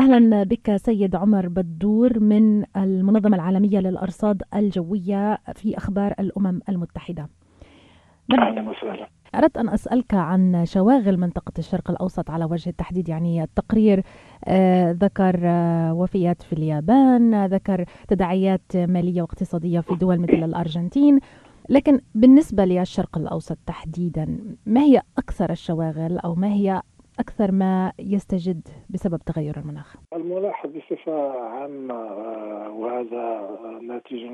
أهلا بك سيد عمر بدور من المنظمة العالمية للأرصاد الجوية في أخبار الأمم المتحدة. أهلا وسهلا. أردت أن أسألك عن شواغل منطقة الشرق الأوسط على وجه التحديد يعني التقرير آه ذكر آه وفيات في اليابان ذكر تداعيات مالية واقتصادية في دول مثل الأرجنتين. لكن بالنسبة للشرق الأوسط تحديدا ما هي أكثر الشواغل أو ما هي أكثر ما يستجد بسبب تغير المناخ؟ الملاحظ بصفة عامة آه، وهذا ناتج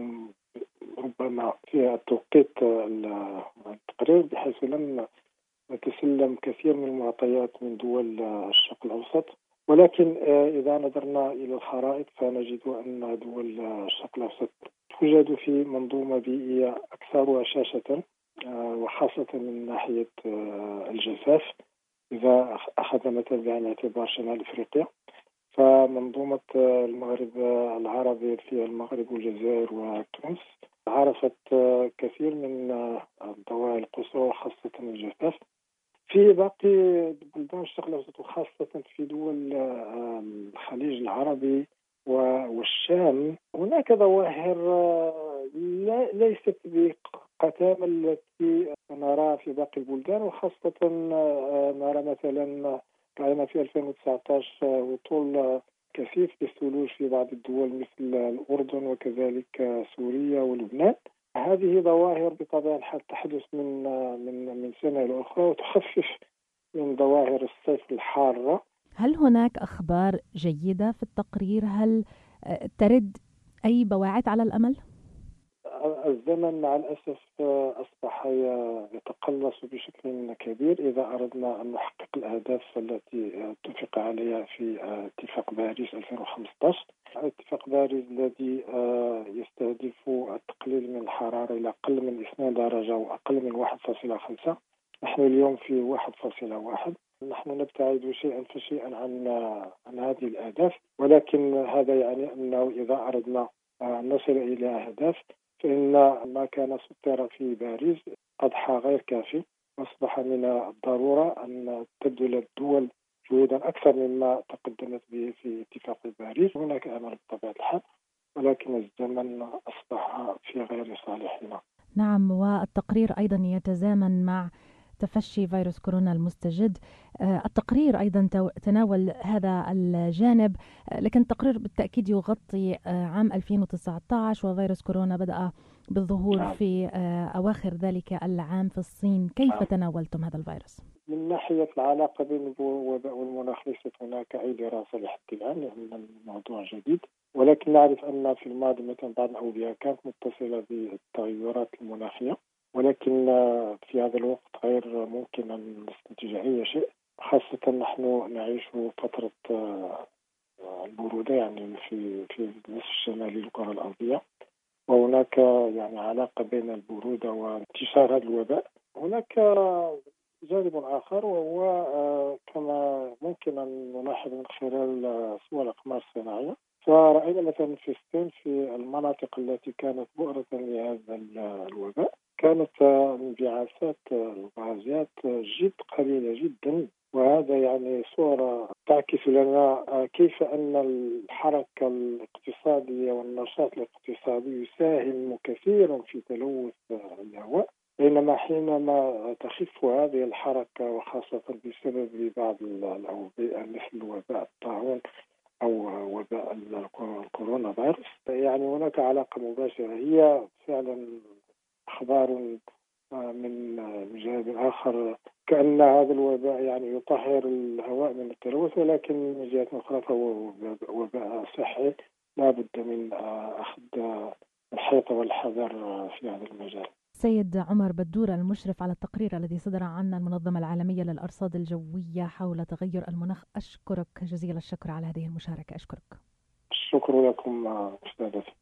ربما في التوقيت التقرير بحيث لم نتسلم كثير من المعطيات من دول الشرق الأوسط ولكن آه، إذا نظرنا إلى الخرائط فنجد أن دول الشرق الأوسط توجد في منظومة بيئية أكثر هشاشة آه، وخاصة من ناحية الجفاف إذا أخذ مثلا بعين الاعتبار شمال أفريقيا فمنظومة المغرب العربي في المغرب والجزائر وتونس عرفت كثير من الظواهر القصوى خاصة الجفاف. في باقي بلدان الشرق الأوسط وخاصة في دول الخليج العربي والشام. هناك ظواهر ليست بقتامة التي نراها في باقي البلدان وخاصة آه، نرى مثلا رأينا في 2019 وصول كثيف للثلوج في بعض الدول مثل الأردن وكذلك سوريا ولبنان هذه ظواهر بطبيعة الحال تحدث من من من سنة إلى أخرى وتخفف من ظواهر الصيف الحارة هل هناك أخبار جيدة في التقرير؟ هل آه، ترد أي بواعث على الأمل؟ الزمن مع الأسف أصبح يتقلص بشكل كبير إذا أردنا أن نحقق الأهداف التي اتفق عليها في اتفاق باريس 2015 اتفاق باريس الذي يستهدف التقليل من الحرارة إلى أقل من 2 درجة وأقل من 1.5 نحن اليوم في 1.1 نحن نبتعد شيئا فشيئا عن عن هذه الأهداف ولكن هذا يعني أنه إذا أردنا أن نصل إلى أهداف فإن ما كان سطر في باريس أضحى غير كافي. أصبح من الضرورة أن تبذل الدول جهودا أكثر مما تقدمت به في اتفاق باريس. هناك أمل بطبيعة الحال ولكن الزمن أصبح في غير صالحنا نعم والتقرير أيضا يتزامن مع تفشي فيروس كورونا المستجد آه، التقرير أيضا تناول هذا الجانب آه، لكن التقرير بالتأكيد يغطي آه، عام 2019 وفيروس كورونا بدأ بالظهور نعم. في أواخر ذلك العام في الصين كيف نعم. تناولتم هذا الفيروس؟ من ناحية العلاقة بين الوباء والمناخ ليست هناك أي دراسة لحد الآن لأن الموضوع جديد ولكن نعرف أن في الماضي مثلا بعض الأودية كانت متصلة بالتغيرات المناخية ولكن في هذا الوقت غير ممكن أن نستنتج أي شيء خاصة نحن نعيش فترة آه، البرودة يعني في في النصف الشمالي للكرة الأرضية. وهناك يعني علاقة بين البرودة وانتشار هذا الوباء. هناك جانب آخر وهو آه، كما ممكن أن نلاحظ من خلال آه، صور الأقمار الصناعية. فرأينا مثلا في الصين في المناطق التي كانت بؤرة لهذا الوباء. كانت انبعاثات الغازات جد قليلة جدا وهذا يعني صورة تعكس لنا كيف أن الحركة الاقتصادية والنشاط الاقتصادي يساهم كثيرا في تلوث الهواء بينما حينما تخف هذه الحركة وخاصة بسبب بعض الأوبئة مثل وباء الطاعون أو وباء الكورونا فيروس يعني هناك علاقة مباشرة. هي فعلا أخبار آه، من جانب آخر. كأن هذا الوباء يعني يطهر الهواء من التلوث ولكن من جهة أخرى فهو وباء صحي لا بد من آه، أخذ الحيطة والحذر في هذا المجال. سيد عمر بدور المشرف على التقرير الذي صدر عن المنظمة العالمية للأرصاد الجوية حول تغير المناخ. أشكرك جزيل الشكر على هذه المشاركة. أشكرك. الشكر لكم أستاذتي